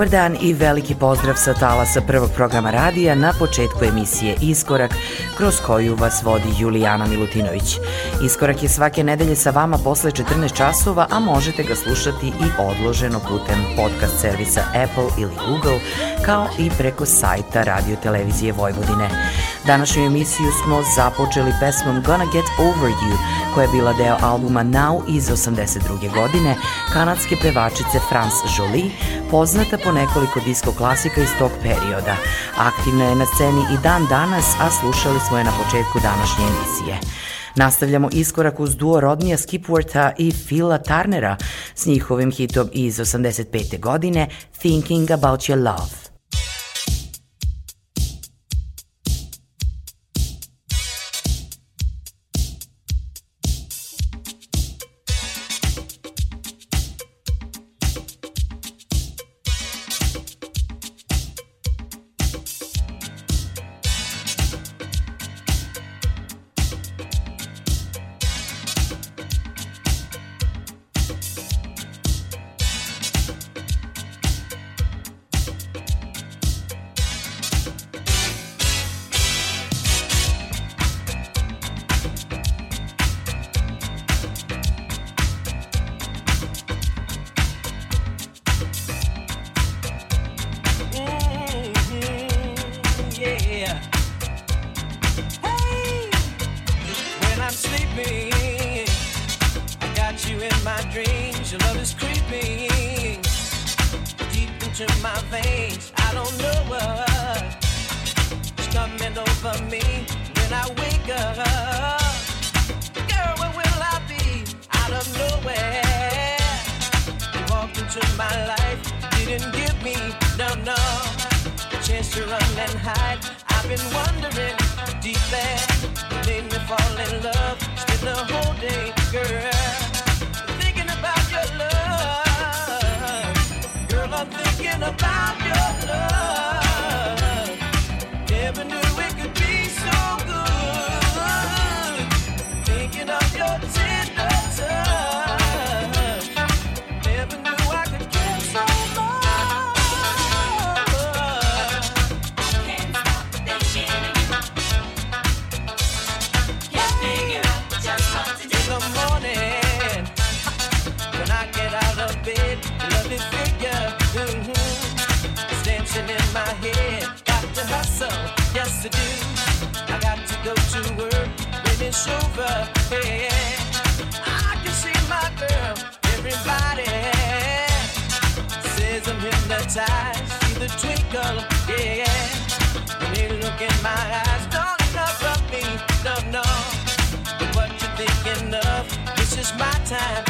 Dobar dan i veliki pozdrav sa talasa prvog programa radija na početku emisije Iskorak, kroz koju vas vodi Julijana Milutinović. Iskorak je svake nedelje sa vama posle 14 časova, a možete ga slušati i odloženo putem podcast servisa Apple ili Google, kao i preko sajta Radio Televizije Vojvodine. Današnju emisiju smo započeli pesmom Gonna Get Over You, koja je bila deo albuma Now iz 82. godine, kanadske pevačice France Jolie, poznata po nekoliko disko klasika iz tog perioda. Aktivna je na sceni i dan danas, a slušali smo je na početku današnje emisije. Nastavljamo iskorak uz duo Rodnija Skipwortha i Phila Tarnera s njihovim hitom iz 85. godine Thinking About Your Love. Time,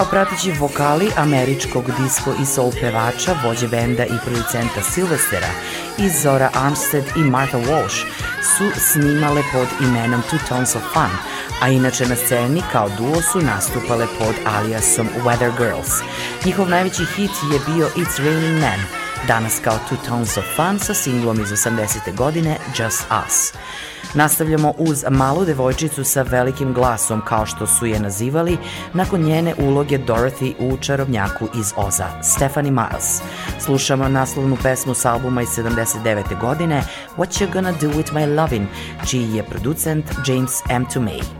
Kao pratići vokali američkog disco i soul pevača, vođe benda i producenta Silvestera i Zora Armstead i Martha Walsh su snimale pod imenom Two Tones of Fun, a inače na sceni kao duo su nastupale pod aliasom Weather Girls. Njihov najveći hit je bio It's Raining Men, danas kao Two Tones of Fun sa singlom iz 80. godine Just Us. Nastavljamo uz malu devojčicu sa velikim glasom, kao što su je nazivali, nakon njene uloge Dorothy u Čarobnjaku iz Oza, Stephanie Miles. Slušamo naslovnu pesmu s albuma iz 79. godine What You Gonna Do With My Lovin', čiji je producent James M. Tomei.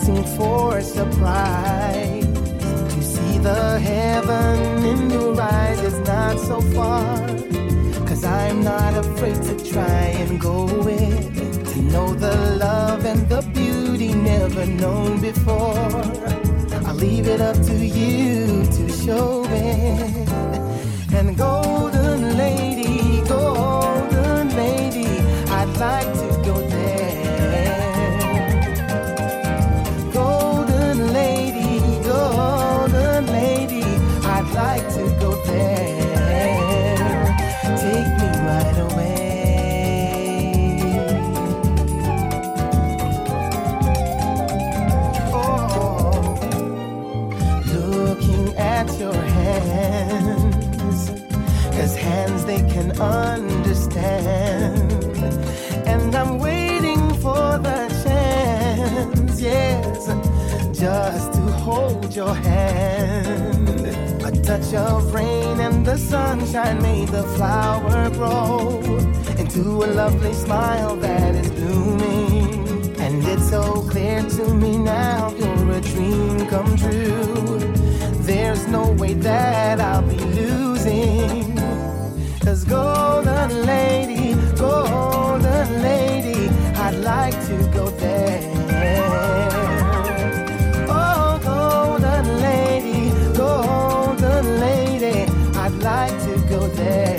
waiting for a surprise. To see the heaven in your eyes is not so far. Cause I'm not afraid to try and go it. To know the love and the beauty never known before. I'll leave it up to you to show it. And golden lady, golden lady, I'd like understand. And I'm waiting for the chance, yes, just to hold your hand. A touch of rain and the sunshine made the flower grow into a lovely smile that is blooming. And it's so clear to me now you're a dream come true. There's no way that I'll be losing. Cause golden lady, golden lady, I'd like to go there. Oh, golden lady, golden lady, I'd like to go there.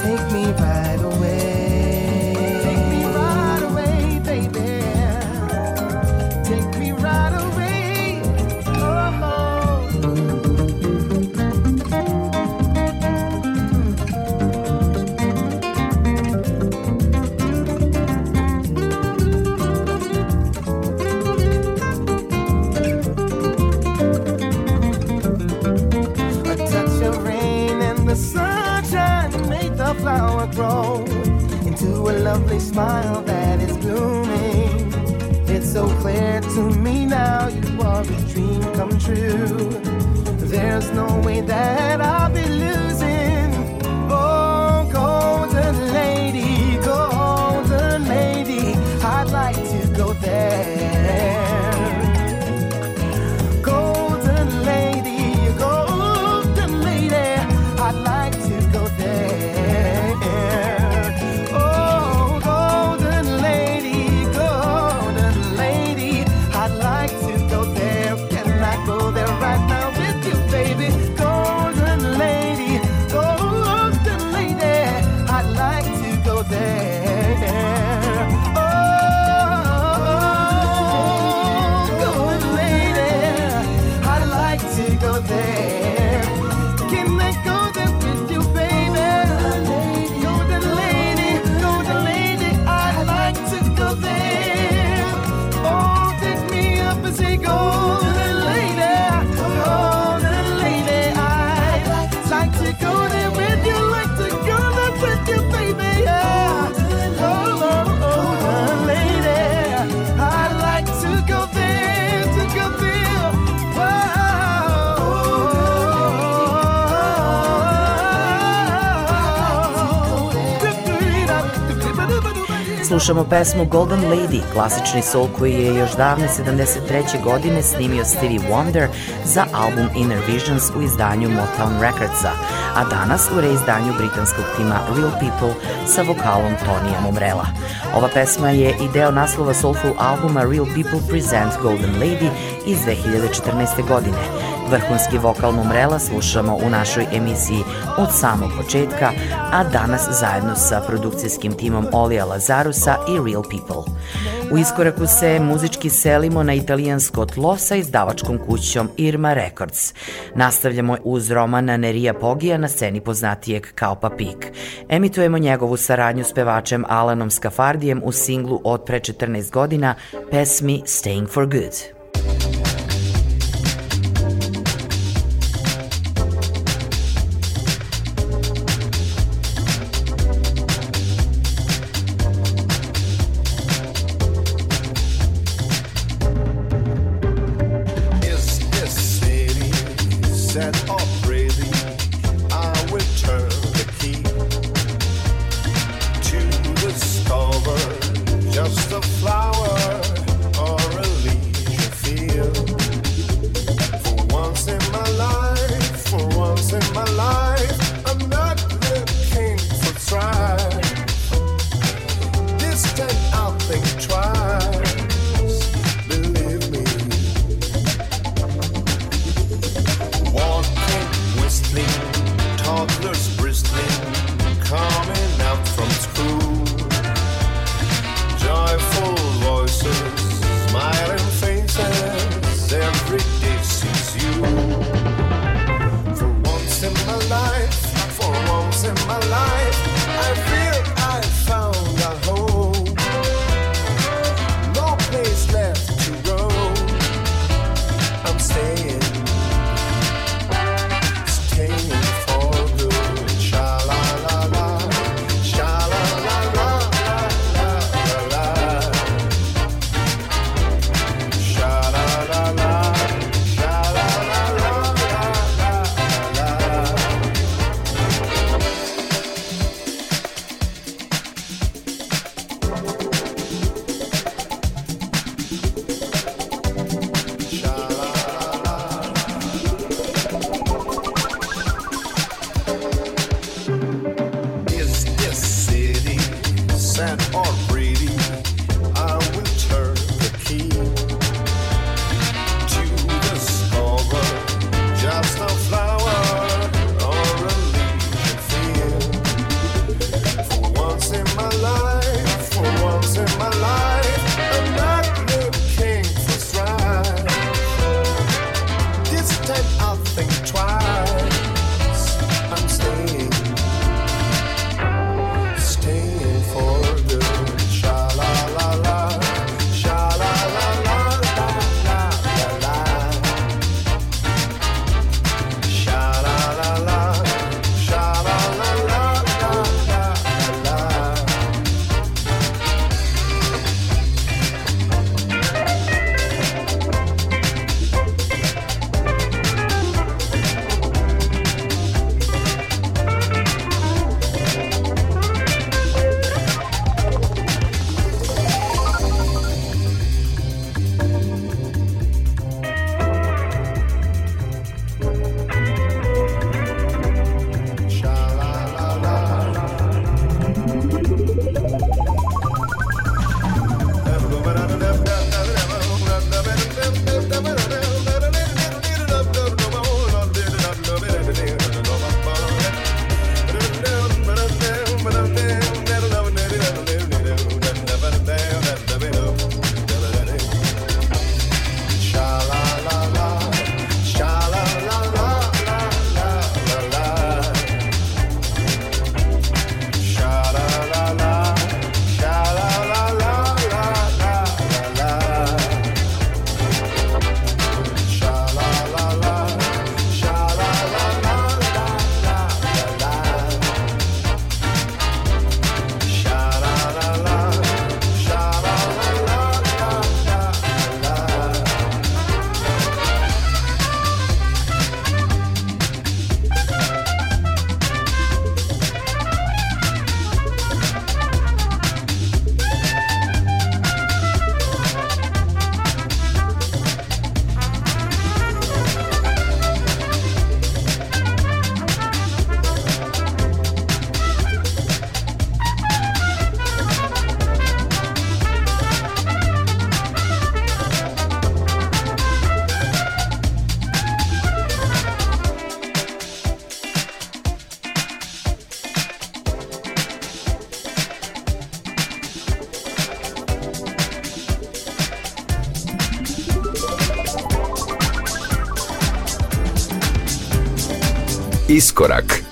Take me right lovely smile that is blooming. It's so clear to me now you are a dream come true. There's no way that I'll Slušamo pesmu Golden Lady, klasični soul koji je još davne 73. godine snimio Stevie Wonder za album Inner Visions u izdanju Motown Recordsa, a danas u reizdanju britanskog tima Real People sa vokalom Tonija Momrela. Ova pesma je i deo naslova soulful albuma Real People Present Golden Lady iz 2014. godine. Vrhunski vokal Mumrela slušamo u našoj emisiji od samog početka, a danas zajedno sa produkcijskim timom Olija Lazarusa i Real People. U iskoraku se muzički selimo na italijansko tlo sa izdavačkom kućom Irma Records. Nastavljamo uz romana Nerija Pogija na sceni poznatijeg kao Papik. Emitujemo njegovu saradnju s pevačem Alanom Skafardijem u singlu od pre 14 godina pesmi Staying for Good. Iskorak.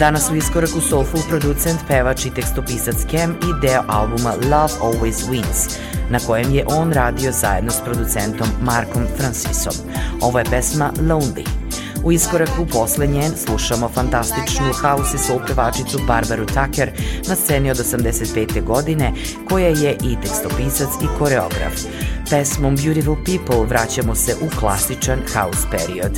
Danas u iskoraku Soulful producent, pevač i tekstopisac Kem i deo albuma Love Always Wins, na kojem je on radio zajedno s producentom Markom Francisom. Ovo je pesma Lonely. U iskoraku posle njen slušamo fantastičnu house i soul pevačicu Barbaru Tucker na sceni od 85. godine, koja je i tekstopisac i koreograf. Pesmom Beautiful People vraćamo se u klasičan house period.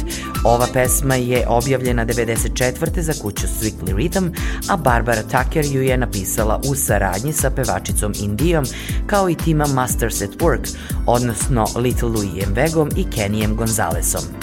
Ova pesma je objavljena 94. za kuću Strictly Rhythm, a Barbara Tucker ju je napisala u saradnji sa pevačicom Indijom kao i tima Masters at Work, odnosno Little Louisem Vegom i Kennyem Gonzalesom.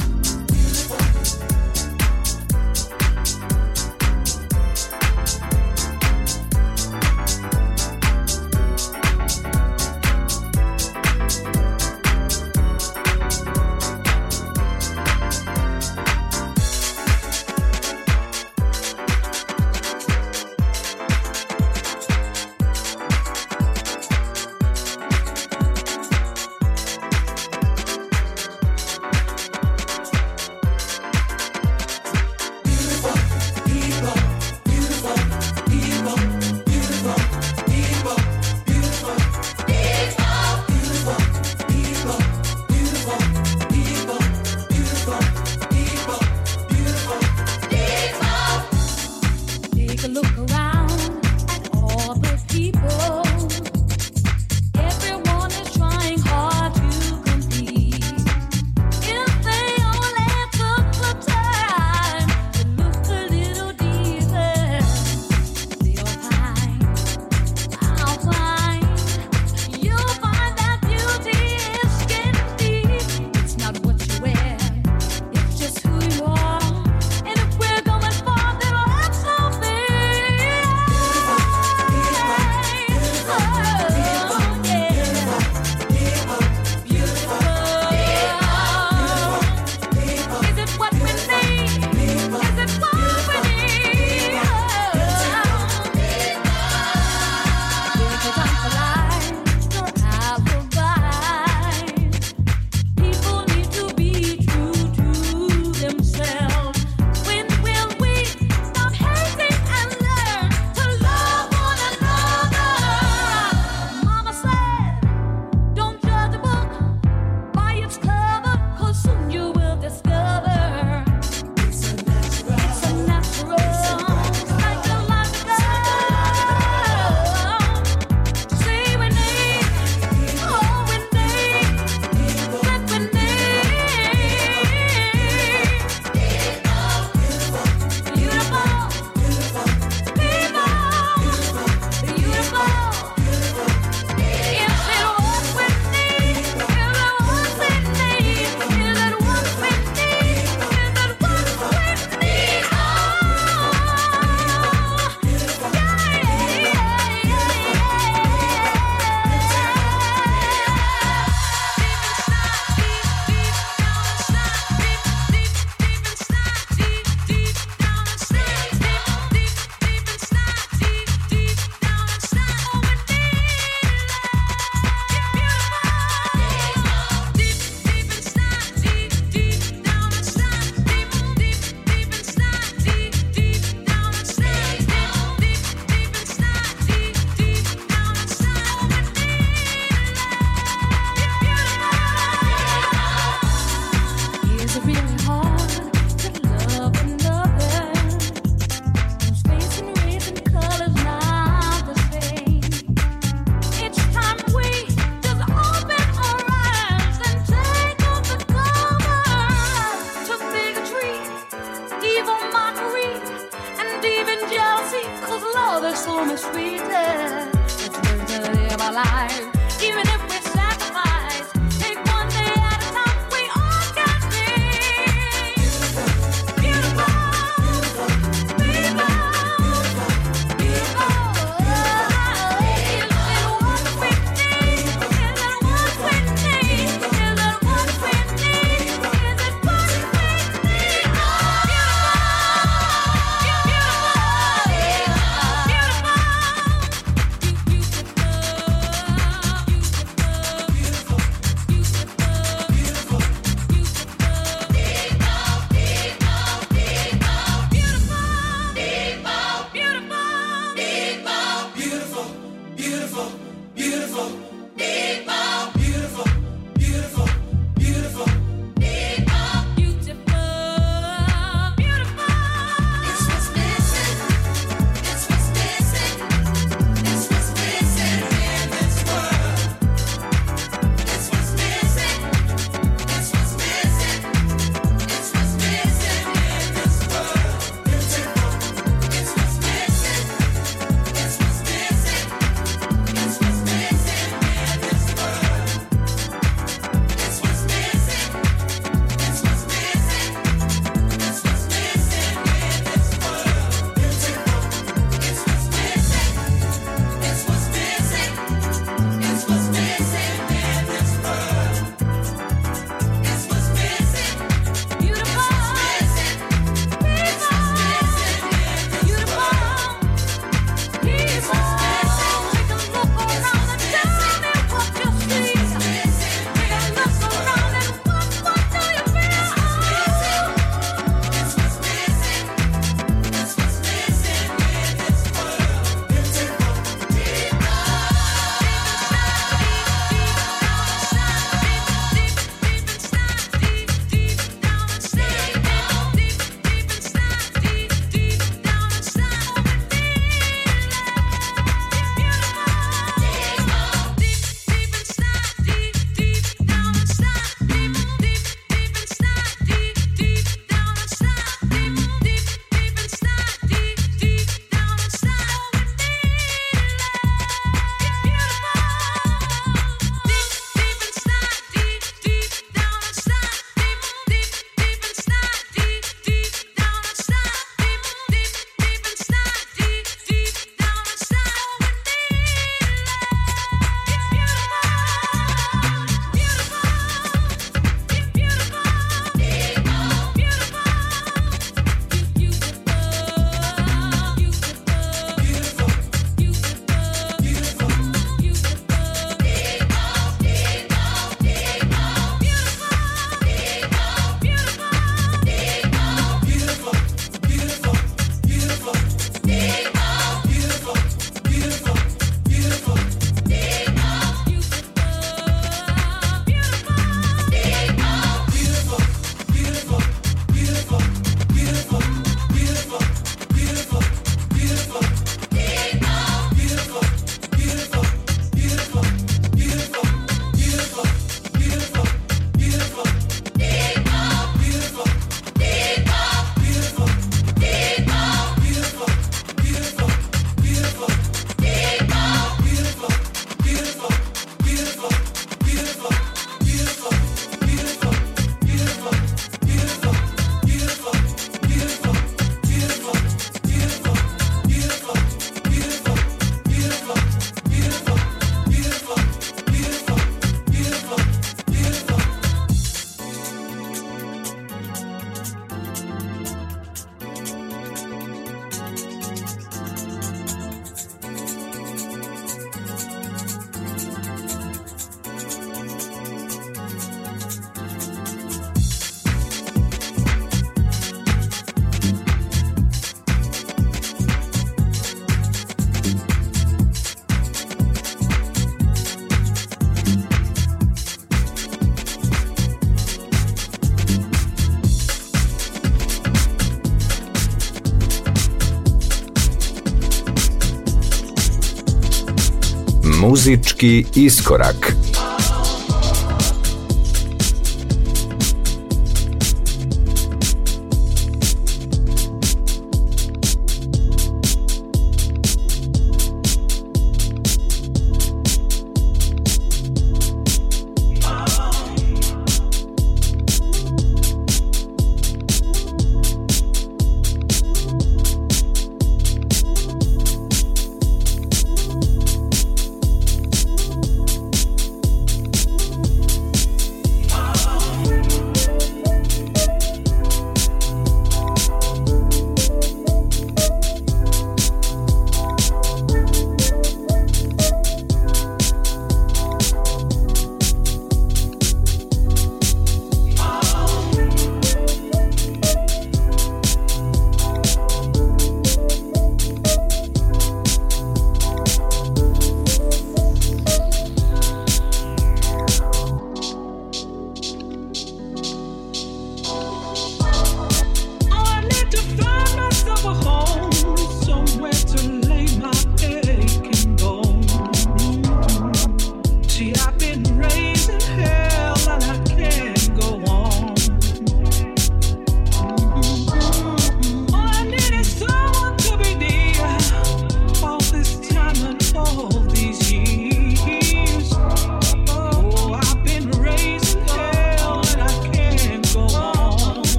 Muzički iskorak.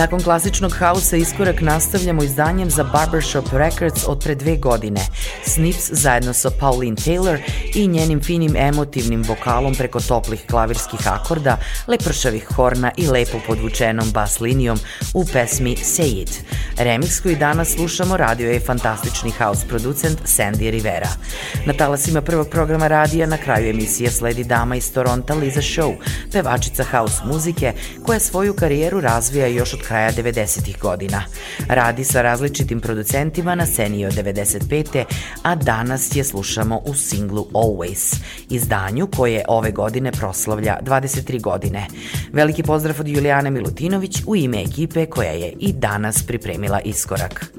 Nakon klasičnog hausa iskorak nastavljamo izdanjem za Barbershop Records od pre dve godine. Snips zajedno sa Pauline Taylor i njenim finim emotivnim vokalom preko toplih klavirskih akorda, lepršavih horna i lepo podvučenom bas linijom u pesmi Say It. Remix koji danas slušamo radio je fantastični house producent Sandy Rivera. Na talasima prvog programa radija na kraju emisije sledi dama iz Toronta Liza Show, pevačica house muzike koja svoju karijeru razvija još od kraja 90. godina. Radi sa različitim producentima na sceni od 95. a danas je slušamo u singlu Always, izdanju koje ove godine proslavlja 23 godine. Veliki pozdrav od Julijane Milutinović u ime ekipe koja je i danas pripremila napravila iskorak.